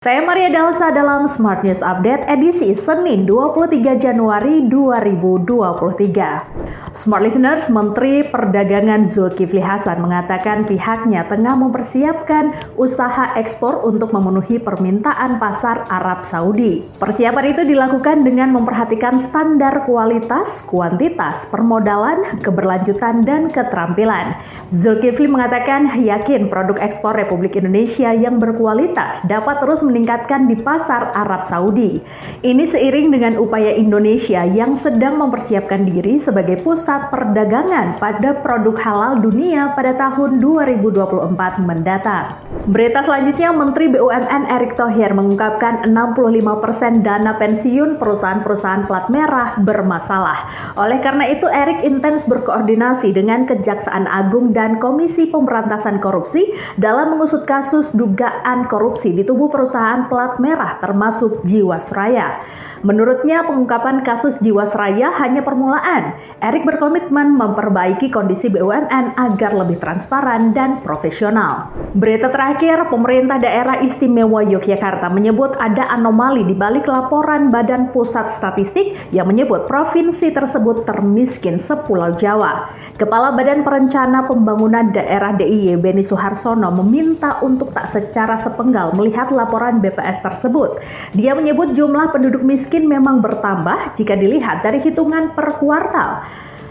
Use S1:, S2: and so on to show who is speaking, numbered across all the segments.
S1: Saya Maria Dalsa dalam Smart News Update edisi Senin 23 Januari 2023. Smart Listeners, Menteri Perdagangan Zulkifli Hasan mengatakan pihaknya tengah mempersiapkan usaha ekspor untuk memenuhi permintaan pasar Arab Saudi. Persiapan itu dilakukan dengan memperhatikan standar kualitas, kuantitas, permodalan, keberlanjutan, dan keterampilan. Zulkifli mengatakan yakin produk ekspor Republik Indonesia yang berkualitas dapat terus meningkatkan di pasar Arab Saudi. Ini seiring dengan upaya Indonesia yang sedang mempersiapkan diri sebagai pusat perdagangan pada produk halal dunia pada tahun 2024 mendatang. Berita selanjutnya, Menteri BUMN Erick Thohir mengungkapkan 65% dana pensiun perusahaan-perusahaan plat merah bermasalah. Oleh karena itu, Erick intens berkoordinasi dengan Kejaksaan Agung dan Komisi Pemberantasan Korupsi dalam mengusut kasus dugaan korupsi di tubuh perusahaan plat merah termasuk Jiwasraya. Menurutnya, pengungkapan kasus Jiwasraya hanya permulaan. Erick berkomitmen memperbaiki kondisi BUMN agar lebih transparan dan profesional. Berita terakhir, pemerintah daerah istimewa Yogyakarta menyebut ada anomali di balik laporan Badan Pusat Statistik yang menyebut provinsi tersebut termiskin sepulau Jawa. Kepala Badan Perencana Pembangunan Daerah DIY Beni Suharsono meminta untuk tak secara sepenggal melihat laporan BPS tersebut. Dia menyebut jumlah penduduk miskin memang bertambah jika dilihat dari hitungan per kuartal.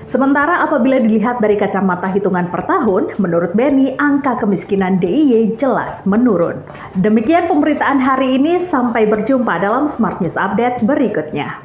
S1: Sementara apabila dilihat dari kacamata hitungan per tahun, menurut Benny, angka kemiskinan DIY jelas menurun. Demikian pemberitaan hari ini, sampai berjumpa dalam Smart News Update berikutnya.